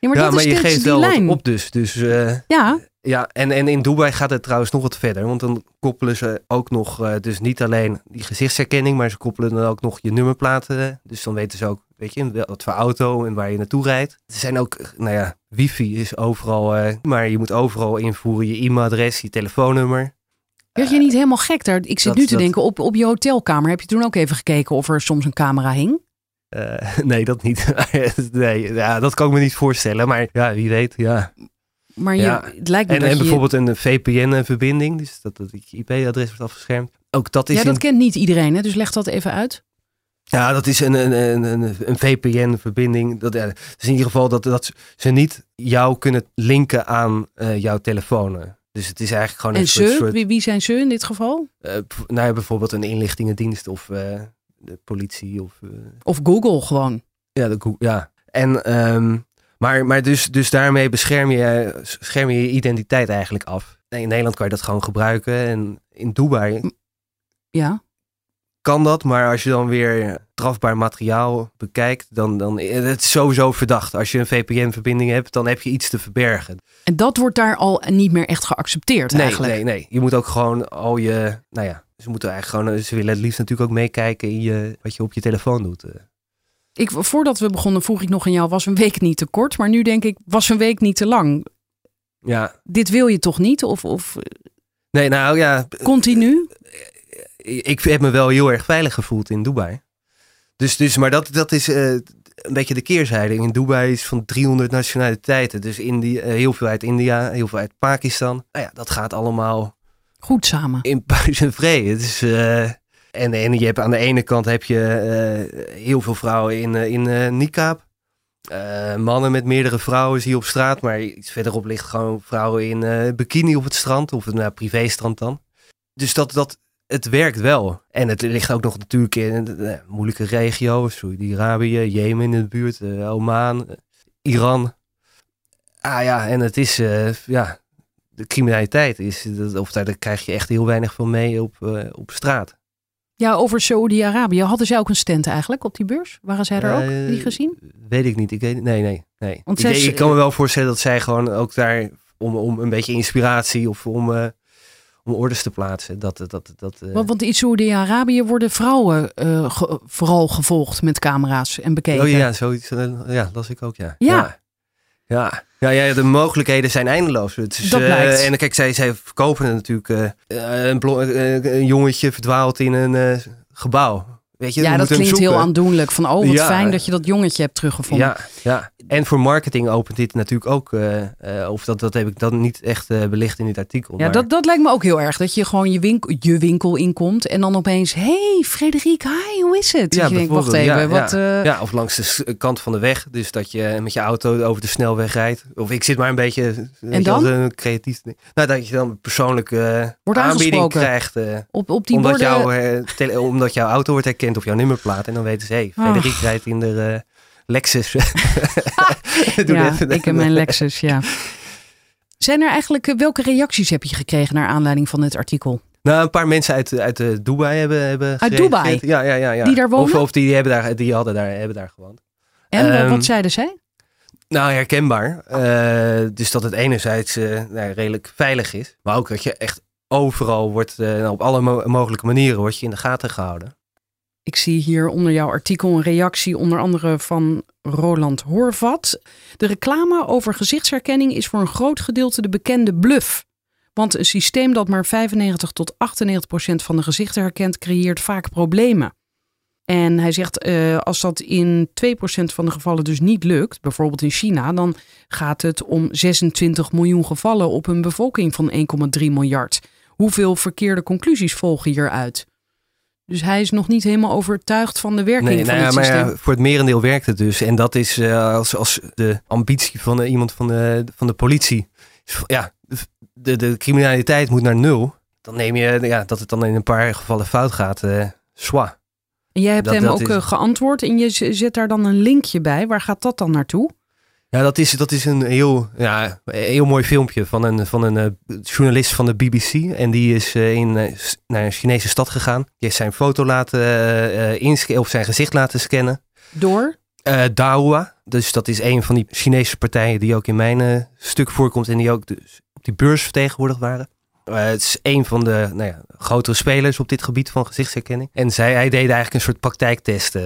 ja maar ja, dat maar is je geeft wel lijn. wat op dus. Dus... eh, Ja, Ja, en, en in Dubai gaat het trouwens nog wat verder. Want dan koppelen ze ook nog, eh, dus niet alleen die gezichtsherkenning, maar ze koppelen dan ook nog je nummerplaten. Dus dan weten ze ook, weet je, wat voor auto en waar je naartoe rijdt. Er zijn ook, nou ja, wifi is overal, maar je moet overal invoeren je e-mailadres, je telefoonnummer. Werd je niet helemaal gek daar? Ik zit dat- nu te dat- denken, op, op je hotelkamer heb je toen ook even gekeken of er soms een camera hing? Eh, nee, dat niet. nee, ja, dat kan ik me niet voorstellen. Maar ja, wie weet, ja. Maar je, Ja. het lijkt me En, dat en je... bijvoorbeeld een VPN-verbinding, dus dat, dat IP-adres wordt afgeschermd. Ook dat is Ja, dat kent niet iedereen, hè? dus leg dat even uit. Ja, dat is een, een, een, een, VPN-verbinding. Dat, ja, dus in ieder geval dat, dat ze niet jou kunnen linken aan eh, jouw telefoon. Dus het is eigenlijk gewoon En een soort... ze? soort Wie, wie zijn ze in dit geval? eh, nou ja, bijvoorbeeld een inlichtingendienst of eh, de politie of... eh, Of Google gewoon? ja, de Google, ja. En, ehm, maar maar dus, dus daarmee bescherm je, scherm je je identiteit eigenlijk af. In Nederland kan je dat gewoon gebruiken. En in Dubai Ja. Kan dat, maar als je dan weer strafbaar materiaal bekijkt, dan, dan het is sowieso verdacht. Als je een VPN-verbinding hebt, dan heb je iets te verbergen. En dat wordt daar al niet meer echt geaccepteerd Nee, eigenlijk. nee, nee. Je moet ook gewoon al je, nou ja, ze moeten eigenlijk gewoon, ze willen het liefst natuurlijk ook meekijken in je, wat je op je telefoon doet. eh. Ik, voordat we begonnen vroeg ik nog aan jou, was een week niet te kort? Maar nu denk ik, was een week niet te lang? Ja, Dit wil je toch niet? Of, of nee, nou ja, continu? Ik heb me wel heel erg veilig gevoeld in Dubai. Dus, dus maar dat, dat is eh, een beetje de keerzijde. In Dubai is van 300 nationaliteiten. Dus India, eh, heel veel uit India, heel veel uit Pakistan. Nou ja, dat gaat allemaal Goed samen. in puin en vrede. Het is, eh, en, en je hebt aan de ene kant heb je heel veel vrouwen in, in niqab. Mannen met meerdere vrouwen zie je op straat. Maar iets verderop ligt gewoon vrouwen in bikini op het strand. Of het nou, privéstrand dan. Dus dat, dat, het werkt wel. En het ligt ook nog natuurlijk in een eh, moeilijke regio. Saudi-Arabië, Jemen in de buurt, eh, Oman, eh, Iran. Ah ja, en het is, ja, de criminaliteit is, dat- of daar, daar krijg je echt heel weinig van mee op, op straat. Ja, over Saudi-Arabië. Hadden zij ook een stand eigenlijk op die beurs? Waren zij er ook? Die gezien? Weet ik niet. Ik weet, nee, nee, nee. Want ik, kan me wel voorstellen dat zij gewoon ook daar om, om een beetje inspiratie of om, om orders te plaatsen. Dat, dat, dat, eh, Want, in Saudi-Arabië worden vrouwen eh, ge- vooral gevolgd met camera's en bekeken. Oh ja, zoiets. eh, ja, las ik ook, ja. Ja. Ja, ja. ja, ja, de mogelijkheden zijn eindeloos. Het is, Dat eh, blijkt. en kijk, zij, zij verkopen het natuurlijk. eh, een, eh, een jongetje verdwaalt in een eh, gebouw. Weet je, Ja, dat klinkt heel aandoenlijk. Van, oh, wat Ja. fijn dat je dat jongetje hebt teruggevonden. Ja, ja. En voor marketing opent dit natuurlijk ook. eh, eh, of dat, dat heb ik dan niet echt eh, belicht in dit artikel. Ja, maar- dat, dat lijkt me ook heel erg. Dat je gewoon je winkel, je winkel inkomt en dan opeens... hey, Frederik, hi, hoe is het? Ja, dat je denkt, wacht even, bijvoorbeeld, wat... ja, ja, of langs de kant van de weg. Dus dat je met je auto over de snelweg rijdt. Of ik zit maar een beetje je dan? wel, een creatief. Nou, dat je dan een persoonlijke Wordt aanbieding krijgt. op, op die omdat, borden... jouw, tele- omdat jouw auto wordt herkend of jouw nummerplaat. En dan weten ze, hé, hey, Frederik Ach. rijdt in de Lexus. Ja, ik en mijn Lexus, ja. Zijn er eigenlijk... Welke reacties heb je gekregen naar aanleiding van dit artikel? Nou, een paar mensen uit, uit eh, Dubai hebben, hebben Uit. Dubai? Ja, ja, ja, ja. Die daar wonen? Of, of die, hebben daar, die hadden daar, hebben daar gewoond. En eh, Ehm, wat zeiden zij? Nou, herkenbaar. Eh, dus dat het enerzijds eh, nou, redelijk veilig is. Maar ook dat je echt overal wordt, nou, op alle mo- mogelijke manieren wordt je in de gaten gehouden. Ik zie hier onder jouw artikel een reactie onder andere van Roland Horvat. De reclame over gezichtsherkenning is voor een groot gedeelte de bekende bluff. Want een systeem dat maar 95 tot 98 procent van de gezichten herkent, creëert vaak problemen. En hij zegt, eh, als dat in 2 procent van de gevallen dus niet lukt, bijvoorbeeld in China, dan gaat het om 26 miljoen gevallen op een bevolking van 1,3 miljard. Hoeveel verkeerde conclusies volgen hieruit? Dus hij is nog niet helemaal overtuigd van de werking Nee, van nou ja, het maar systeem. ja, voor het merendeel werkt het dus. En dat is eh, als, als de ambitie van iemand van de, van de politie. Ja, de, de criminaliteit moet naar nul. Dan neem je ja, dat het dan in een paar gevallen fout gaat. eh zwa. En jij hebt dat- hem dat ook is- eh, geantwoord en je zet daar dan een linkje bij. Waar gaat dat dan naartoe? Ja, dat is, dat is een heel, ja, heel mooi filmpje van een, van een eh, journalist van de BBC. En die is eh, in, eh, naar een Chinese stad gegaan. Die heeft zijn foto laten eh, eh, insca- of zijn gezicht laten scannen. Door? Eh Dahua, dus dat is een van die Chinese partijen die ook in mijn stuk voorkomt. En die ook dus op die beurs vertegenwoordigd waren. Het is een van de nou ja, grotere spelers op dit gebied van gezichtsherkenning. En zij, hij deed eigenlijk een soort praktijktest.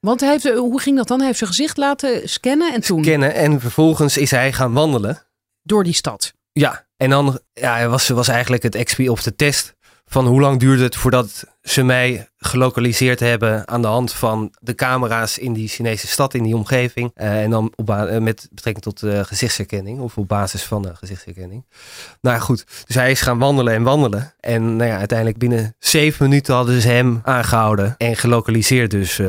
Want hij heeft, eh, hoe ging dat dan? Hij heeft zijn gezicht laten scannen en toen kennen. En vervolgens is hij gaan wandelen. door die stad. Ja, en dan ja, was, was eigenlijk het exp of de test van hoe lang duurde het voordat ze mij gelokaliseerd hebben aan de hand van de camera's in die Chinese stad, in die omgeving. Eh, en dan op eh, met betrekking tot eh, gezichtsherkenning of op basis van de gezichtsherkenning. Nou goed, dus hij is gaan wandelen en wandelen. En nou ja, uiteindelijk binnen zeven minuten hadden ze hem aangehouden en gelokaliseerd dus.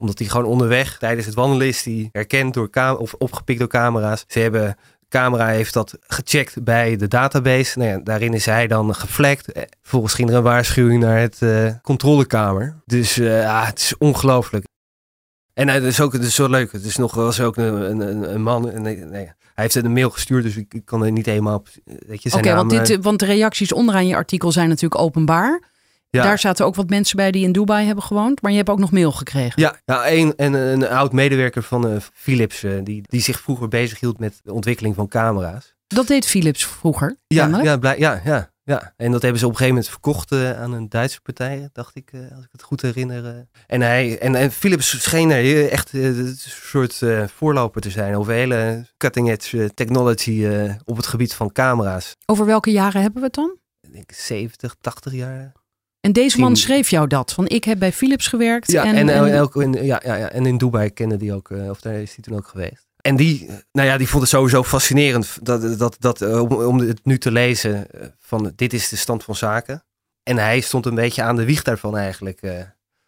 Omdat hij gewoon onderweg tijdens het wandelen is, die herkend door of opgepikt door camera's. Ze hebben camera heeft dat gecheckt bij de database. Nou ja, daarin is hij dan geflekt. Eh, Vervolgens ging er een waarschuwing naar het eh, controlekamer. Dus eh, ja, het is ongelooflijk. En het is ook het is zo leuk. Het is nog was ook een, een, een- man. En, nee, nee, hij heeft een mail gestuurd, dus ik, ik kan er niet helemaal op. Oké, want, dit, want de reacties onderaan je artikel zijn natuurlijk openbaar. Ja. Daar zaten ook wat mensen bij die in Dubai hebben gewoond. Maar je hebt ook nog mail gekregen. Ja, een, en een oud medewerker van eh, Philips, eh, die, die zich vroeger bezighield met de ontwikkeling van camera's. Dat deed Philips vroeger. Ja, ja, blij- ja, ja, ja. En dat hebben ze op een gegeven moment verkocht eh, aan een Duitse partij, dacht ik, als ik het goed herinner. En, hij, en, en Philips scheen er echt een soort voorloper te zijn over hele cutting edge technology op het gebied van camera's. Over welke jaren hebben we het dan? Ik denk 70, 80 jaar. En deze man schreef jou dat. Van ik heb bij Philips gewerkt. Ja, en, en, en- en, ook in, ja, ja, ja, en in Dubai kende die ook, eh, of daar is hij toen ook geweest. En die, eh, nou ja, die vond het sowieso fascinerend dat, dat, dat, eh, om, om het nu te lezen eh, van dit is de stand van zaken. En hij stond een beetje aan de wieg daarvan eigenlijk. eh.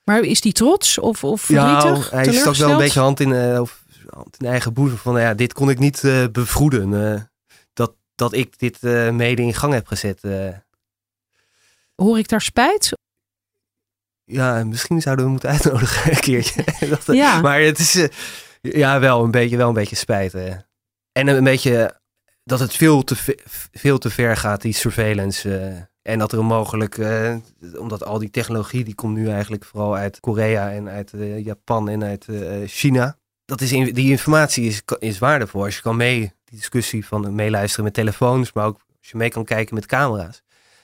Maar is die trots of, of Ja, verdrietig? hij stak wel een beetje hand in, eh, of, hand in eigen boezem van, nou ja, dit kon ik niet eh, bevroeden. eh, dat, dat ik dit eh, mede in gang heb gezet. Hoor ik daar spijt? ja, misschien zouden we moeten uitnodigen een keertje. dat, eh, Ja. Maar het is, eh, ja, wel een beetje, wel een beetje spijt. En een beetje dat het veel te, ve- veel te ver gaat, die surveillance. eh. en dat er mogelijk, omdat al die technologie, die komt nu eigenlijk vooral uit Korea en uit Japan en uit China. Dat is in, die informatie is, is waardevol. Als je kan mee, die discussie van meeluisteren met telefoons, maar ook als je mee kan kijken met camera's.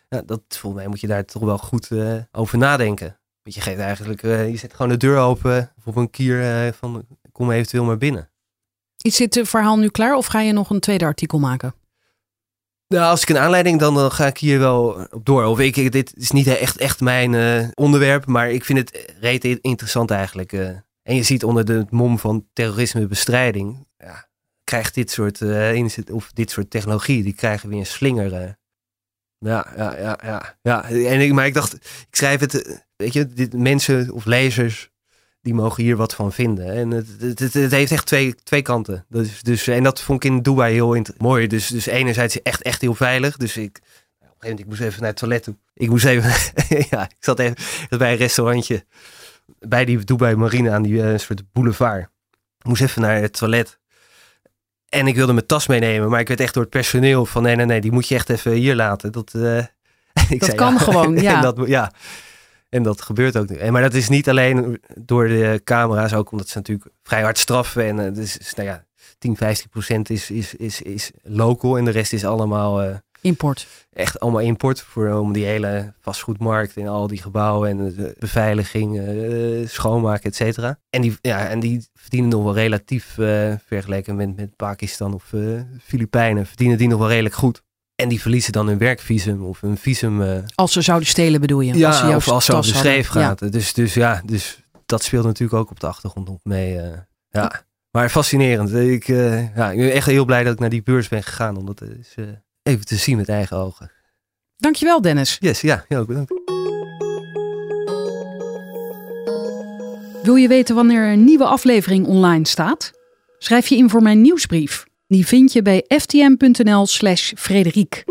Ja, dat, volgens mij moet je daar toch wel goed eh, over nadenken. Want je geeft eigenlijk, eh, je zet gewoon de deur open of op een kier eh, van kom eventueel maar binnen. Is dit verhaal nu klaar of ga je nog een tweede artikel maken? Nou, als ik een aanleiding, dan, dan ga ik hier wel op door. Of ik, ik- dit is niet echt, echt mijn onderwerp, maar ik vind het reet interessant eigenlijk. en je ziet onder de mom van terrorismebestrijding, ja, krijgt dit soort, of dit soort technologie, die krijgen weer een slinger. Ja, ja, ja, ja. ja. En maar ik dacht, ik schrijf het, weet je, dit, mensen of lezers, die mogen hier wat van vinden. En het, het, het, heeft echt twee, twee kanten. Dus, dus, en dat vond ik in Dubai heel mooi. Dus, dus enerzijds echt, echt heel veilig. Dus ik, op een gegeven moment, ik moest even naar het toilet toe. Ik moest even, ja, ik zat even bij een restaurantje. Bij die Dubai Marine aan die eh, soort boulevard. Ik moest even naar het toilet. En ik wilde mijn tas meenemen, maar ik werd echt door het personeel van nee, nee, nee, die moet je echt even hier laten. Dat, eh, ik Dat kan gewoon, ja. en dat, ja. En dat gebeurt ook. nu. En Maar dat is niet alleen door de camera's, ook omdat ze natuurlijk vrij hard straffen. En eh, dus, nou ja, 10, 15 procent is, is, is, is local en de rest is allemaal eh, Import. echt allemaal import. Voor, om die hele vastgoedmarkt en al die gebouwen en de beveiliging, eh, schoonmaken, et cetera. En die, ja, en die verdienen nog wel relatief, eh, vergeleken met, met Pakistan of eh Filipijnen, verdienen die nog wel redelijk goed. En die verliezen dan hun werkvisum of een visum. Als ze zouden stelen bedoel je? ja, als ze of als ze op de schreef gaat. Dus, dus ja, dus dat speelt natuurlijk ook op de achtergrond op mee. ja. Maar fascinerend. Ik, ja, ik ben echt heel blij dat ik naar die beurs ben gegaan. Om dat eens, eh, even te zien met eigen ogen. Dankjewel Dennis. Yes, ja, ook bedankt. Wil je weten wanneer een nieuwe aflevering online staat? Schrijf je in voor mijn nieuwsbrief. Die vind je bij ftm.nl/slash Frederiek.